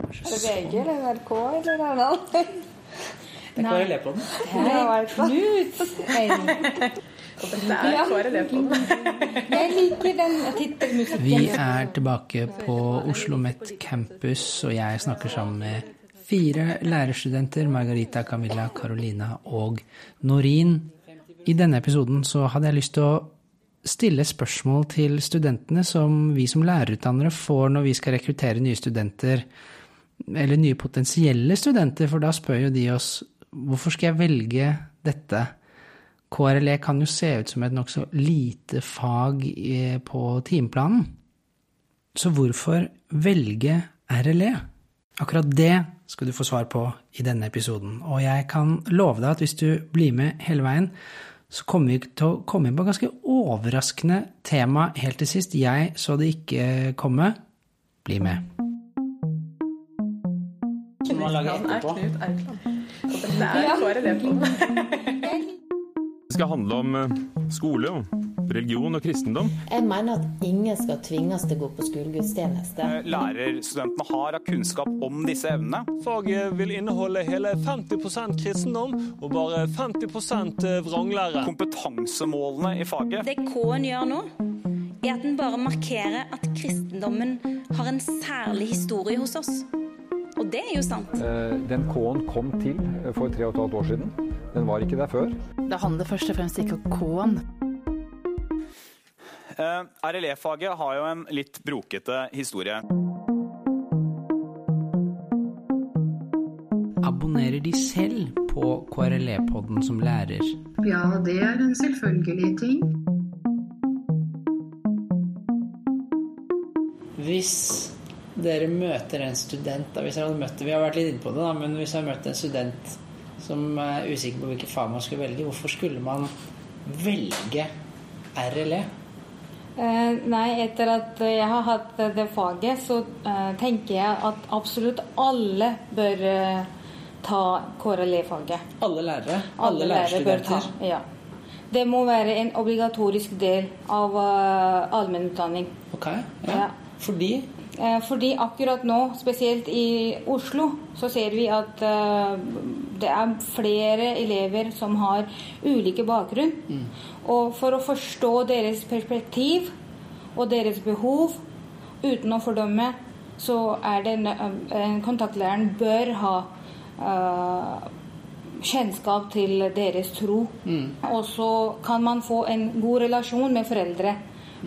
Er det VG eller NRK eller noe annet? Det er KRLE på Hei, Ja, Knut! Det er KRLE på. Jeg liker den tittelmusikken. Vi er tilbake på Oslo Met campus, og jeg snakker sammen med fire lærerstudenter, Margarita, Camilla, Carolina og Norin. I denne episoden så hadde jeg lyst til å stille spørsmål til studentene som vi som lærerutdannere får når vi skal rekruttere nye studenter, eller nye potensielle studenter, for da spør jo de oss hvorfor skal jeg velge dette? KRLE kan jo se ut som et nokså lite fag på timeplanen. Så hvorfor velge RLE? Akkurat det skal du få svar på i denne episoden. Og jeg kan love deg at hvis du blir med hele veien, så kommer vi til å komme inn på et ganske overraskende tema helt til sist. Jeg så det ikke komme. Bli med. Man lage er etterpå. Knut Aukland. Dette er KRLE på. Det skal handle om eh, skole, religion og kristendom. Jeg mener at ingen skal tvinges til å gå på skolegudstjeneste. lærerstudentene har av kunnskap om disse evnene. Faget vil inneholde hele 50% kristendom og bare 50% vranglære. Kompetansemålene i faget. Det K-en gjør nå, er at den bare markerer at kristendommen har en særlig historie hos oss. Og det er jo sant. Eh, Den K-en kom til eh, for tre og et halvt år siden. Den var ikke der før. Det handler først og fremst ikke om K-en. Eh, RLE-faget har jo en litt brokete historie. Abonnerer de selv på KRLE-podden som lærer? Ja, det er en selvfølgelig ting. Hvis dere møter en student da, hvis jeg hadde møtt, Vi har vært litt inne på det, da, men hvis jeg hadde møtt en student som er usikker på hvilket fag man skulle velge, hvorfor skulle man velge RLE? Eh, nei, etter at jeg har hatt det faget, så eh, tenker jeg at absolutt alle bør eh, ta KRLE-faget. Alle lærere? Alle, lærere bør ta. Ja. Det må være en obligatorisk del av uh, allmennutdanning. Ok, ja. Ja. Fordi Eh, Fordi akkurat nå, spesielt i Oslo, så ser vi at eh, det er flere elever som har ulike bakgrunn. Og for å forstå deres perspektiv og deres behov uten å fordømme, så er det en, eh, kontaktlæreren bør ha uh, kjennskap til deres tro. Og så kan man få en god relasjon med foreldre.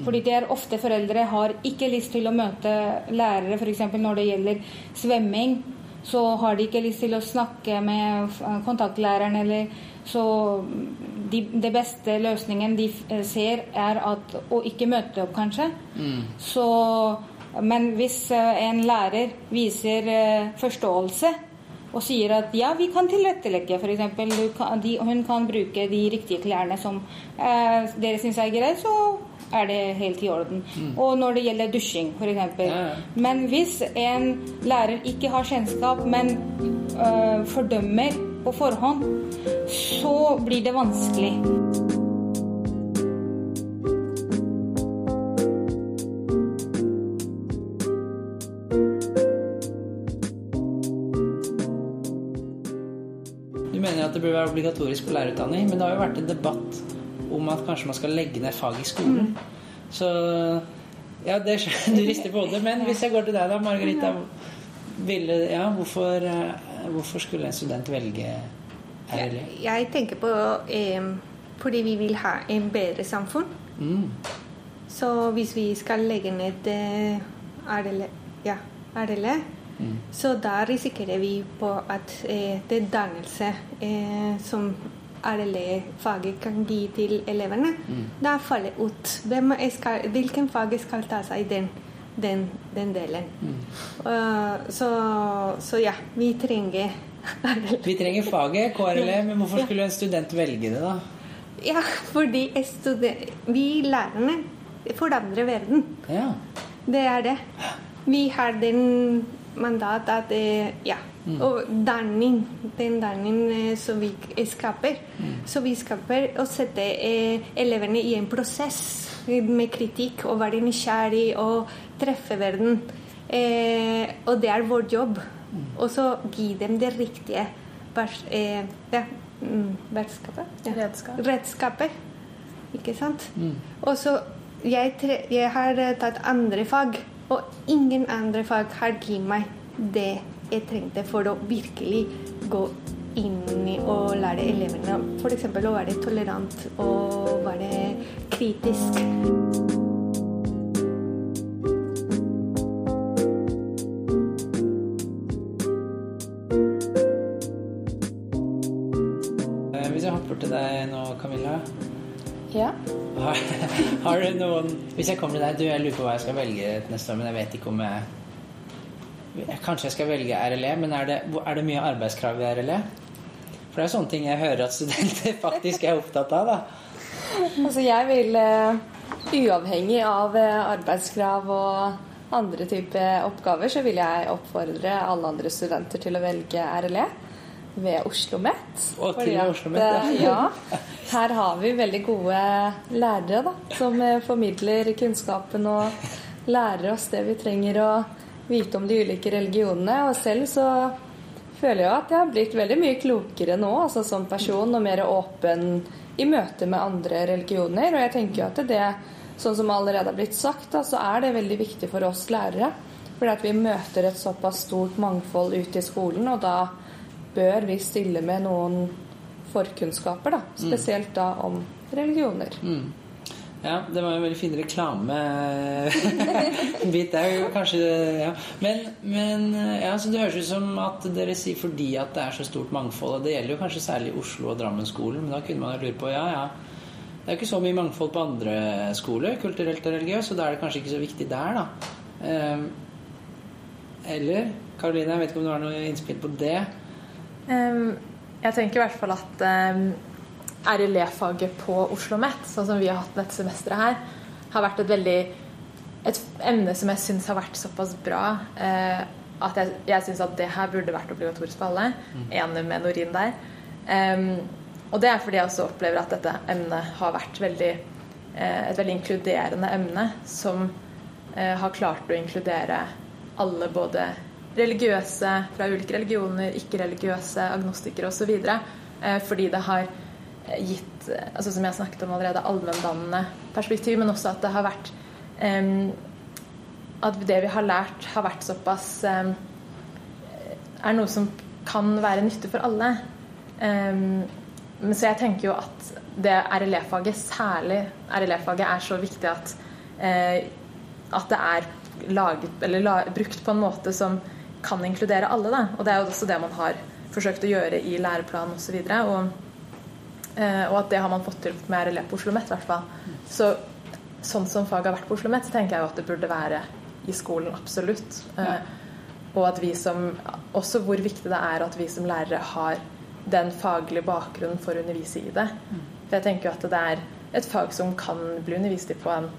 Fordi det er ofte foreldre har ikke lyst til å møte lærere, f.eks. når det gjelder svømming. Så har de ikke lyst til å snakke med eh, kontaktlæreren. Eller, så de, det beste løsningen de eh, ser, er at, å ikke møte opp, kanskje. Så, men hvis eh, en lærer viser forståelse og sier at ja, vi kan tilrettelegge, f.eks. Hun kan bruke de riktige klærne som eh, dere syns er greit, så er det helt i orden. Og når det gjelder dusjing, f.eks. Ja, ja. Men hvis en lærer ikke har kjennskap, men øh, fordømmer på forhånd, så blir det vanskelig. Du mener at det burde være obligatorisk på lærerutdanning, men det har jo vært en debatt om at kanskje man skal legge ned fag i skolen. Så ja, det, du rister på hodet. Men hvis jeg går til deg da, Margarita. Ville, ja, hvorfor, eh, hvorfor skulle en student velge RLE? Jeg tenker på eh, fordi vi vil ha en bedre samfunn. Mm. Så hvis vi skal legge ned eh, RLE, ja, RLE så da risikerer vi på at eh, det dannelse eh, som RLE-faget kan gi til elevene, da faller ut. Hvem skal, hvilken fag skal ta seg den, den, den delen? Eh, så, så ja, vi trenger RLE. Vi trenger faget, KRLE, men hvorfor skulle en student velge det, da? Ja, fordi vi lærerne forandrer verden. Ja. Det er det. Vi har den mandat at eh, ja, og danning, den danning eh, som vi skaper. Så vi skaper å sette eh, elevene i en prosess med kritikk og være nysgjerrig og treffe verden Eh, og det er vår jobb. Og så gi dem det riktige vers, eh, ja, mm, vertskapet. Ja. Redskap. redskapet. Ikke sant? Og så jeg, tre, jeg har eh, tatt andre fag, og ingen andre fag har gitt meg det jeg trengte for å virkelig gå inn i og lære elevene f.eks. å være tolerant og være kritisk. Eh, Ja. har, har du noen Hvis jeg kommer til deg Du, jeg lurer på hva jeg skal velge neste år, men jeg vet ikke om jeg- Kanskje jeg skal velge RLE, men er det, er det mye arbeidskrav i RLE? For det er sånne ting jeg hører at studenter faktisk er opptatt av, da. Altså jeg vil, eh, uavhengig av eh, arbeidskrav og andre typer oppgaver, så vil jeg oppfordre alle andre studenter til å velge RLE ved Oslo Met. Og til at, Oslo Met, ja. eh, ja. Her har vi veldig gode lærere da, som formidler kunnskapen og lærer oss det vi trenger å vite om de ulike religionene. Og selv så føler jeg at jeg har blitt veldig mye klokere nå altså som person og mer åpen i møte med andre religioner. Og jeg tenker jo at det, sånn som allerede har blitt sagt, da, så er det veldig viktig for oss lærere. Fordi at vi møter et såpass stort mangfold ute i skolen, og da bør vi stille med noen forkunnskaper, da. Spesielt da om religioner. Mm. Ja, det var en veldig fin reklamebit der, kanskje. Ja. Men, men ja, så det høres ut som at dere sier fordi at det er så stort mangfold. Og det gjelder jo kanskje særlig Oslo og Drammen-skolen, men da kunne man jo lure på ja, ja. Det er jo ikke så mye mangfold på andre skoler, kulturelt og religiøst, så da er det kanskje ikke så viktig der, da. Ehm, eller Karoline, jeg vet ikke om du har noe innspill på det? Ehm, jeg tenker i hvert fall at um, RLE-faget på Oslo OsloMet, sånn som vi har hatt dette semesteret her, har vært et veldig et emne som jeg syns har vært såpass bra eh, at jeg, jeg syns at det her burde vært obligatorisk for alle. Enig med Norin der. Um, og det er fordi jeg også opplever at dette emnet har vært veldig, eh, et veldig inkluderende emne som eh, har klart å inkludere alle, både religiøse fra ulike religioner, ikke-religiøse, agnostikere osv. Eh, fordi det har gitt, eh, altså som jeg snakket om allerede, allmenndannende perspektiv, men også at det har vært um, At det vi har lært, har vært såpass um, Er noe som kan være nyttig for alle. Um, så jeg tenker jo at det RLE-faget, særlig RLE-faget, er så viktig at, uh, at det er laget, la, brukt på en måte som kan inkludere alle. Da. Og det er jo også det man har forsøkt å gjøre i læreplanen osv. Og, eh, og at det har man fått til med RLE på Oslo Met, i hvert fall. Så sånn som faget har vært på Oslo Met, så tenker jeg jo at det burde være i skolen, absolutt. Eh, og at vi som Også hvor viktig det er at vi som lærere har den faglige bakgrunnen for å undervise i det. For jeg tenker jo at det er et fag som kan bli undervist i på en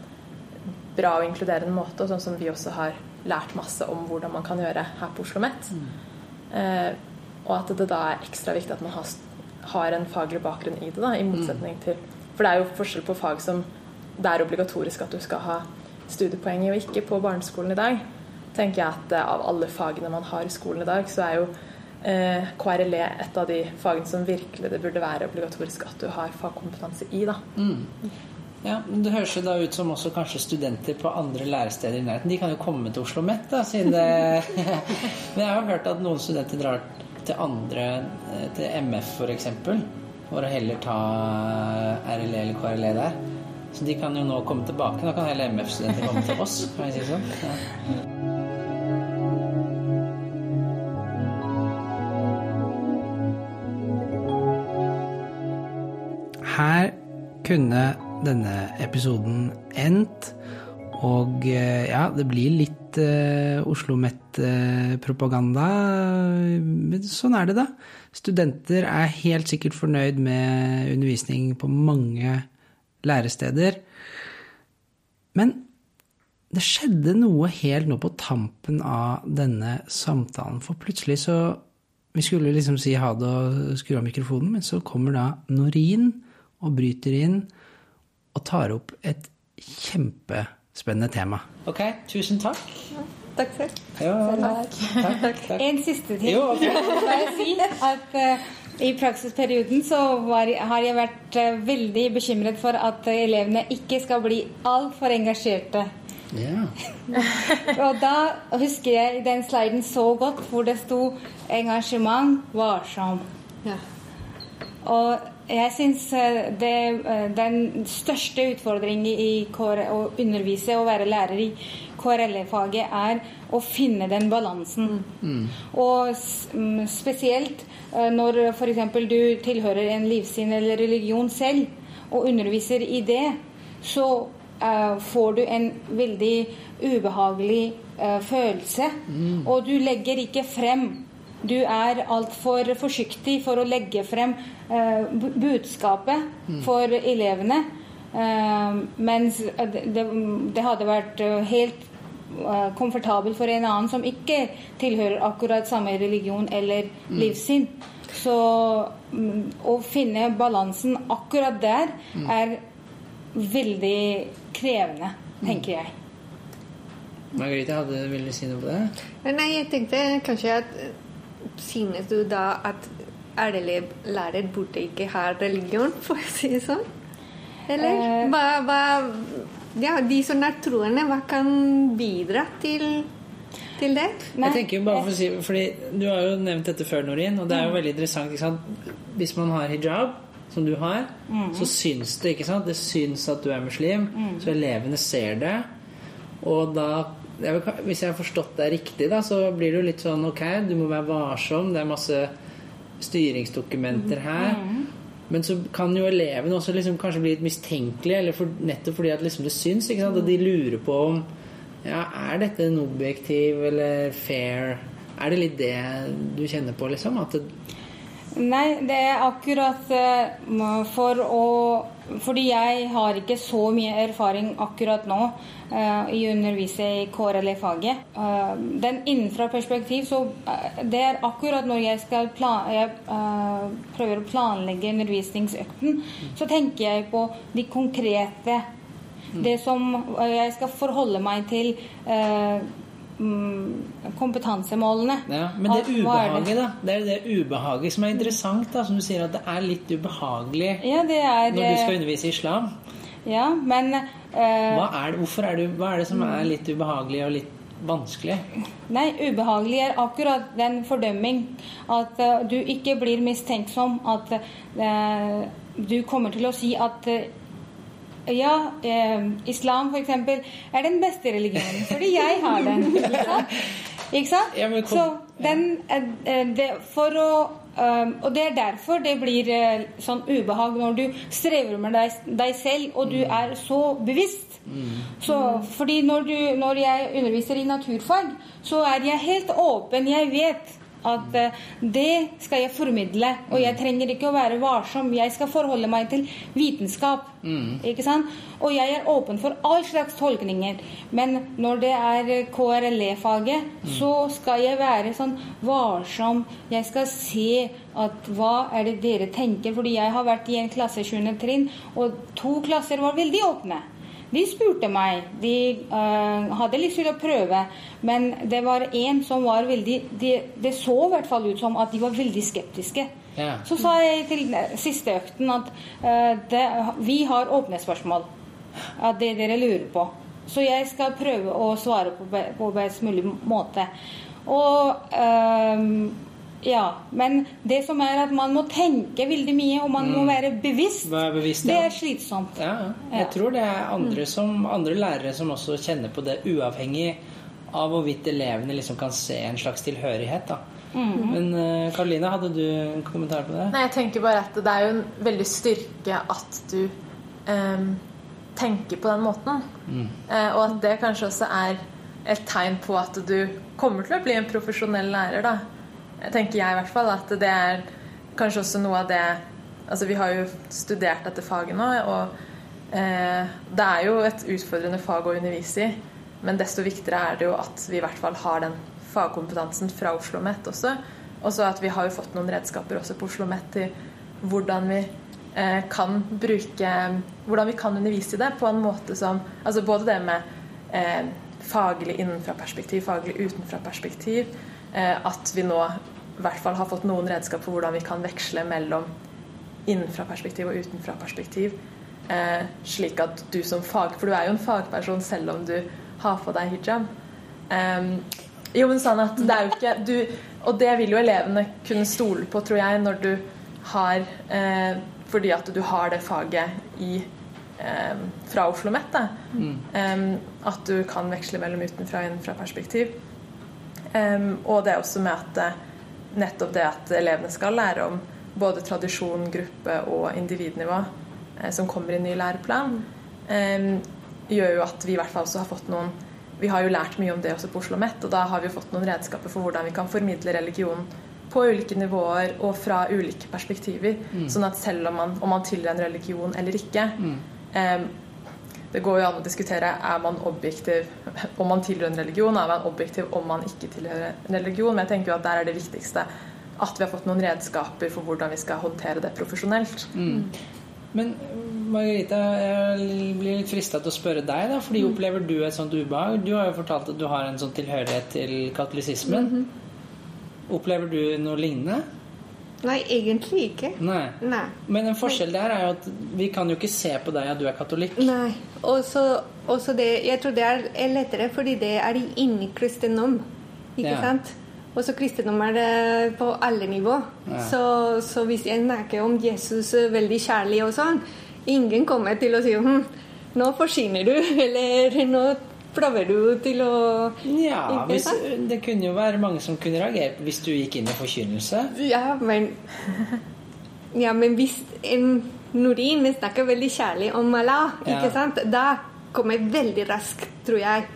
bra og inkluderende måte, og sånn som vi også har lært masse om hvordan man kan gjøre her på Oslo OsloMet. Eh, og at det da er ekstra viktig at man har, har en faglig bakgrunn i det, da, i motsetning til For det er jo forskjell på fag som det er obligatorisk at du skal ha studiepoeng i, og ikke på barneskolen i dag. tenker jeg at eh, Av alle fagene man har i skolen i dag, så er jo eh, KRLE et av de fagene som virkelig det burde være obligatorisk at du har fagkompetanse i. da. Mm. Ja, Det høres jo da ut som også kanskje studenter på andre læresteder i nærheten. De kan jo komme til Oslo Met, da, siden det Men jeg har hørt at noen studenter drar til andre, eh, til MF f.eks., for, å heller ta RLE eller KRLE der. Så de kan jo nå komme tilbake. Da kan hele MF-studenter komme til oss, kan jeg si sånn. Ja. Her kunne denne episoden endt. Og eh, ja, det blir litt eh, Oslo Met-propaganda. Men sånn er det, da. Studenter er helt sikkert fornøyd med undervisning på mange læresteder. Men det skjedde noe helt nå på tampen av denne samtalen. For plutselig så Vi skulle liksom si ha det og skru av mikrofonen, men så kommer da Norin og bryter inn og tar opp et kjempespennende tema. Ok, tusen takk. Takk selv. Ja, takk, takk, takk. En siste ting. Jo, ok. Bare si at uh, i praksisperioden så var, har jeg vært uh, veldig bekymret for at elevene ikke skal bli altfor engasjerte. Ja. Og da husker jeg den sliden så godt hvor det sto 'engasjement varsom'. Og jeg syns eh, den største utfordringen i å undervise og være lærer i KRLE-faget er å finne den balansen. Og mm, spesielt eh, når f.eks. du tilhører en livssyn eller religion selv og underviser i det, så eh, får du en veldig ubehagelig følelse. følelse. Og du legger ikke frem. Du er altfor forsiktig for å legge frem eh, budskapet budskapet for elevene. Eh, mens det, det, det hadde vært eh, helt eh, komfortabel for en annen som ikke tilhører akkurat samme religion eller Mm. livssyn. Så mm, å finne balansen akkurat der Mm. er veldig krevende, tenker jeg. Margarita, hadde, du du si noe på det? Nei, jeg tenkte kanskje at eh, Synes du da at ærlig lærer burde ikke ha religion, for å si det sånn? Eller? Eh. Hva, hva Ja, de som er troende, hva kan bidra til, til det? Jeg tenker jo bare for å si fordi Du har jo nevnt dette før, Norin, og det er jo veldig interessant. Ikke sant? Hvis man har hijab, som du har, mm. så syns det. ikke sant? Det syns at du er muslim, mm. så elevene ser det. Og da vil, Hvis jeg har forstått deg riktig, da, så blir det jo litt sånn Ok, du må være varsom. Det er masse styringsdokumenter her. Mhm. Men så kan jo elevene også liksom kanskje bli litt mistenkelige, eller for, nettopp fordi at liksom det syns. ikke sant? Og de lurer på om ja, Er dette en objektiv eller fair? Er det litt det du kjenner på, liksom? At det, Nei, det er akkurat eh, for å Fordi jeg har ikke så mye erfaring akkurat nå uh, i å undervise i KRLE-faget. Uh, den innenfra perspektiv, så uh, det er akkurat når jeg skal plan, jeg, eh, prøver å planlegge undervisningsøkten, så tenker jeg på de konkrete. Det som eh, jeg skal forholde meg til eh, mm, kompetansemålene. ja, men det ubehaget, da. Det er det ubehaget som er interessant, da. Som du sier, at det er litt ubehagelig Ja, det er når du skal undervise islam. Ja, men uh, Hva er det, er det, hva er det som er litt ubehagelig og litt vanskelig? Nei, ubehagelig er akkurat den fordømming. At uh, du ikke blir mistenksom. At uh, du kommer til å si at eh, ja, eh, islam f.eks. er den beste religionen fordi jeg har den. Ikke sant? Ikke sant? Ja, kom- Så den, eh, det, for å Um, Og det er derfor det blir uh, sånn ubehag når du strever med deg, deg selv, og du er så bevisst. Så, fordi når, du, når jeg underviser i naturfag, så er jeg helt åpen. Jeg vet at eh, det skal jeg formidle, og jeg trenger ikke å være varsom. Jeg skal forholde meg til vitenskap. Ikke sant? Og jeg er åpen for all slags tolkninger. Men når det er KRLE-faget, så skal jeg være sånn varsom. Jeg skal se at hva er det dere tenker. Fordi jeg har vært i en klasse 7. trinn, og to klasser var veldig åpne. De spurte meg. De uh, hadde lyst til å prøve. Men det var en som var veldig Det de så i hvert fall ut som at de var veldig skeptiske. Ja. Så sa jeg til siste økten at uh, det, vi har åpne spørsmål. At det dere lurer på. Så jeg skal prøve å svare på, på best mulig måte. Og ehm, ja, men det som er at man må tenke veldig mye, og man må Mm. være bevisst. Vær bevisst, Det ja. er slitsomt. Ja, ja. jeg tror det er andre, som, andre lærere som også kjenner på det, uavhengig av hvorvidt elevene liksom kan se en slags tilhørighet. Da. Mm. Men uh, Karoline, hadde du en kommentar på det? Nei, jeg tenker bare at det er jo en veldig styrke at du eh, tenker på den måten. Mm. Eh, og at det kanskje også er et tegn på at du kommer til å bli en profesjonell lærer. da. Tenker jeg i hvert fall at det er kanskje også noe av det Altså vi har jo studert dette faget nå, og eh, det er jo et utfordrende fag å undervise i. Men desto viktigere er det jo at vi i hvert fall har den fagkompetansen fra Oslo OsloMet også. Og så at vi har jo fått noen redskaper også på Oslo OsloMet til hvordan vi eh, kan bruke Hvordan vi kan undervise i det på en måte som Altså både det med eh, faglig innenfra-perspektiv, faglig utenfra-perspektiv. Eh, at vi nå i hvert fall har fått noen redskap for hvordan vi kan veksle mellom innenfra-perspektiv og utenfra-perspektiv. Eh, slik at du som fag For du er jo en fagperson selv om du har på deg hijab. Eh, jo, men sånn at det er jo ikke du, Og det vil jo elevene kunne stole på, tror jeg, når du har eh, Fordi at du har det faget i eh, fra Oslo OsloMet. Mm. Eh, at du kan veksle mellom utenfra og innenfra-perspektiv. og det er også med at eh, nettopp det at elevene skal lære om både tradisjon, gruppe og individnivå eh, som kommer i ny læreplan, eh, gjør jo at vi i hvert fall også har fått noen Vi har jo lært mye om det også på Oslo OsloMet, og da har vi fått noen redskaper for hvordan vi kan formidle religion på ulike nivåer og fra ulike perspektiver. Mm. Sånn at selv om man, om man tilhører en religion eller ikke mm. Det går jo an å diskutere er man objektiv om man tilhører en religion, er man objektiv om man ikke tilhører en religion, men jeg tenker jo at der er det viktigste at vi har fått noen redskaper for hvordan vi skal håndtere det profesjonelt. Mm. Men Margarita, jeg blir litt frista til å spørre deg, da, fordi mm. opplever du et sånt ubehag? Du har jo fortalt at du har en sånn tilhørighet til katolisismen. Mm -hmm. Opplever du noe lignende? Nei, egentlig ikke. Nei. Nei. Men en forskjell der er jo at vi kan jo ikke se på deg at du er katolikk. Nei. Det, jeg tror det er lettere fordi det er inni kristendom. Ikke ja. sant? Og så kristendom er det på alle nivå. Ja. Så, så, hvis jeg snakker om Jesus veldig kjærlig og sånn, ingen kommer til å si hm, nå forsvinner du, eller nå prøver du til å Ja, hvis, det kunne jo være mange som kunne reagere hvis du gikk inn i forkynnelse. Ja, men Ja, men hvis en Norin snakker veldig kjærlig om Allah, ja. ikke sant, da kommer jeg veldig raskt, tror jeg.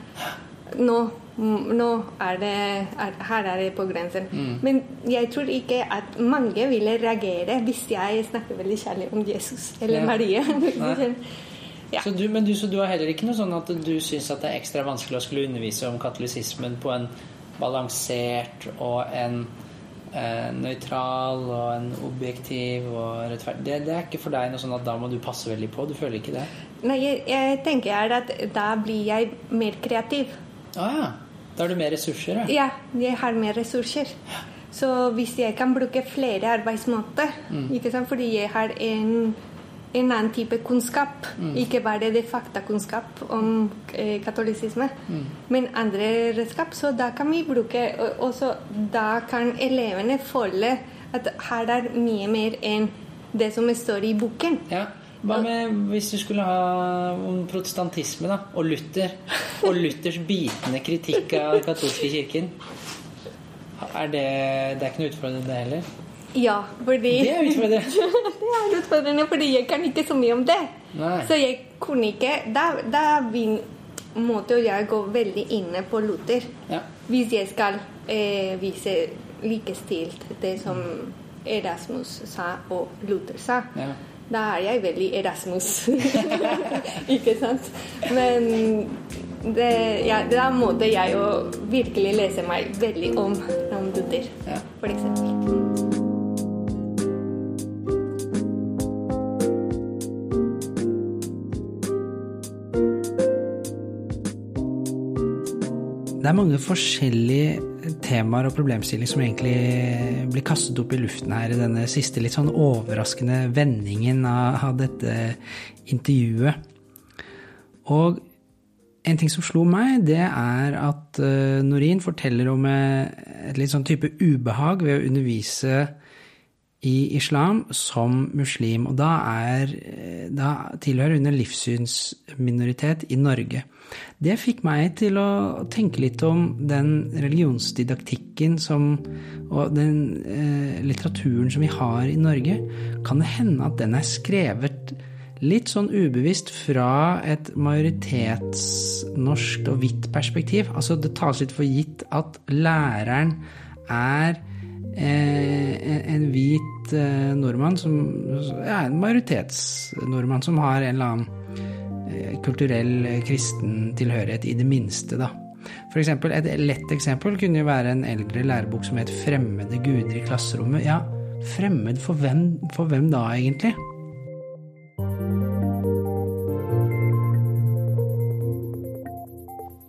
Nå nå er det er, Her er det på grensen. Mm. Men jeg tror ikke at mange ville reagere hvis jeg snakker veldig kjærlig om Jesus eller ja. Marie. ja. så du, men du, så du har heller ikke noe sånn at du syns det er ekstra vanskelig å skulle undervise om katolisismen på en balansert og en eh, nøytral og en objektiv og rettferdig det, det, er ikke for deg noe sånn at da må du passe veldig på? Du føler ikke det? Nei, jeg, jeg tenker at da blir jeg mer kreativ. Ah, ja. Da har du mer ressurser? Ja, ja jeg har mer ressurser. Så hvis jeg kan bruke flere arbeidsmåter mm. ikke sant? Fordi jeg har en, en annen type kunnskap, mm. ikke bare det faktakunnskap om eh, katolisisme, mm. men andre redskap, så da kan vi bruke Og så da kan elevene føle at her er mye mer enn det som står i boken. Ja. Hva med hvis du skulle ha om protestantisme da, og Luther? Og Luthers bitende kritikk av den katolske kirken? Er det, det er ikke noe utfordrende, det heller? Ja, fordi Det er utfordrende. det er utfordrende, fordi jeg kan ikke så mye om det. Nei. Så jeg kunne ikke Da, da måtte jeg gå veldig inne på Luther. Ja. Hvis jeg skal eh, vise likestilt det som Erasmus sa og Luther sa. Ja da er jeg veldig Erasmus. ikke sant? Men det, ja, da måtte jeg jo virkelig lese meg veldig om, om Luther, ja. for eksempel. Det er mange forskjellige temaer og problemstillinger som egentlig blir kastet opp i luften her i denne siste litt sånn overraskende vendingen av, dette intervjuet. Og en ting som slo meg, det er at uh, Norin forteller om et litt sånn type ubehag ved å undervise i islam som muslim. Og da, er, da tilhører hun en livssynsminoritet i Norge. Det fikk meg til å tenke litt om den religionsdidaktikken som, og den eh, litteraturen som vi har i Norge. Kan det hende at den er skrevet litt sånn ubevisst fra et majoritetsnorsk og hvitt perspektiv? Altså det tas litt for gitt at læreren er eh, en hvit eh, nordmann som ja, en majoritetsnordmann som har en eller annen Eh, kulturell eh, kristen tilhørighet, i det minste, da. For eksempel, et lett eksempel kunne jo være en eldre lærebok som het 'Fremmede guder i klasserommet'. Ja, fremmed for hvem, for hvem da, egentlig?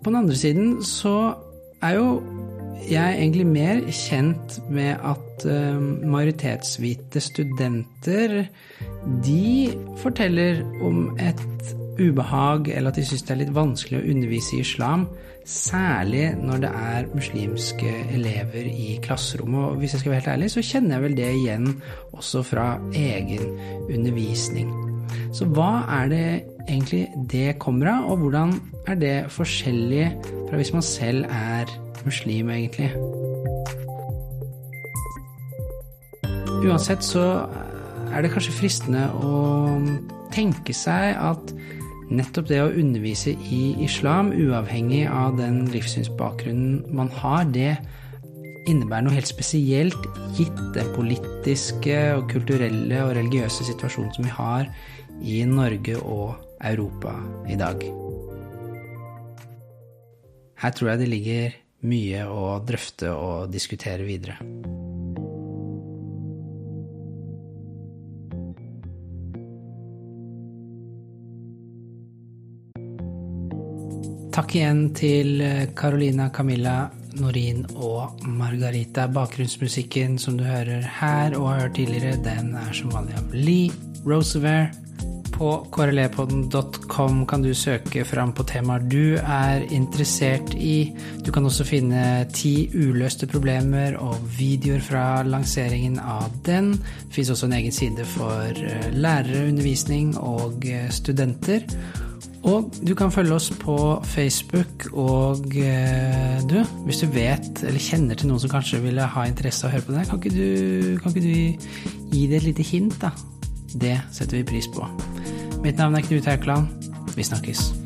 på den andre siden så er jo jeg er egentlig mer kjent med at uh, majoritetshvite studenter de forteller om et ubehag, eller at de syns det er litt vanskelig å undervise i islam, særlig når det er muslimske elever i klasserommet. Og hvis jeg skal være helt ærlig, så kjenner jeg vel det igjen også fra egen undervisning. Så hva er det egentlig det kommer av, og hvordan er det forskjellig fra hvis man selv er muslim, egentlig? Uansett så er det kanskje fristende å tenke seg at nettopp det å undervise i islam, uavhengig av den livssynsbakgrunnen man har, det innebærer noe helt spesielt gitt den politiske og kulturelle og religiøse situasjonen som vi har i Norge og Europa i dag. Her tror jeg det ligger mye å drøfte og diskutere videre. Takk igjen til Carolina Camilla Norin og Margarita. Bakgrunnsmusikken som du hører her og har hørt tidligere, den er som vanlig av Lee Roosevelt. På krlepodden.com kan du søke fram på temaer du er interessert i. Du kan også finne ti uløste problemer og videoer fra lanseringen av den. Det fins også en egen side for lærere, undervisning og studenter. Og du kan følge oss på Facebook, og du, hvis du vet eller kjenner til noen som kanskje ville ha interesse av å høre på det, kan ikke du, kan ikke du gi det et lite hint, da? Det setter vi pris på. Mitt navn er Knut Haukeland. Vi snakkes.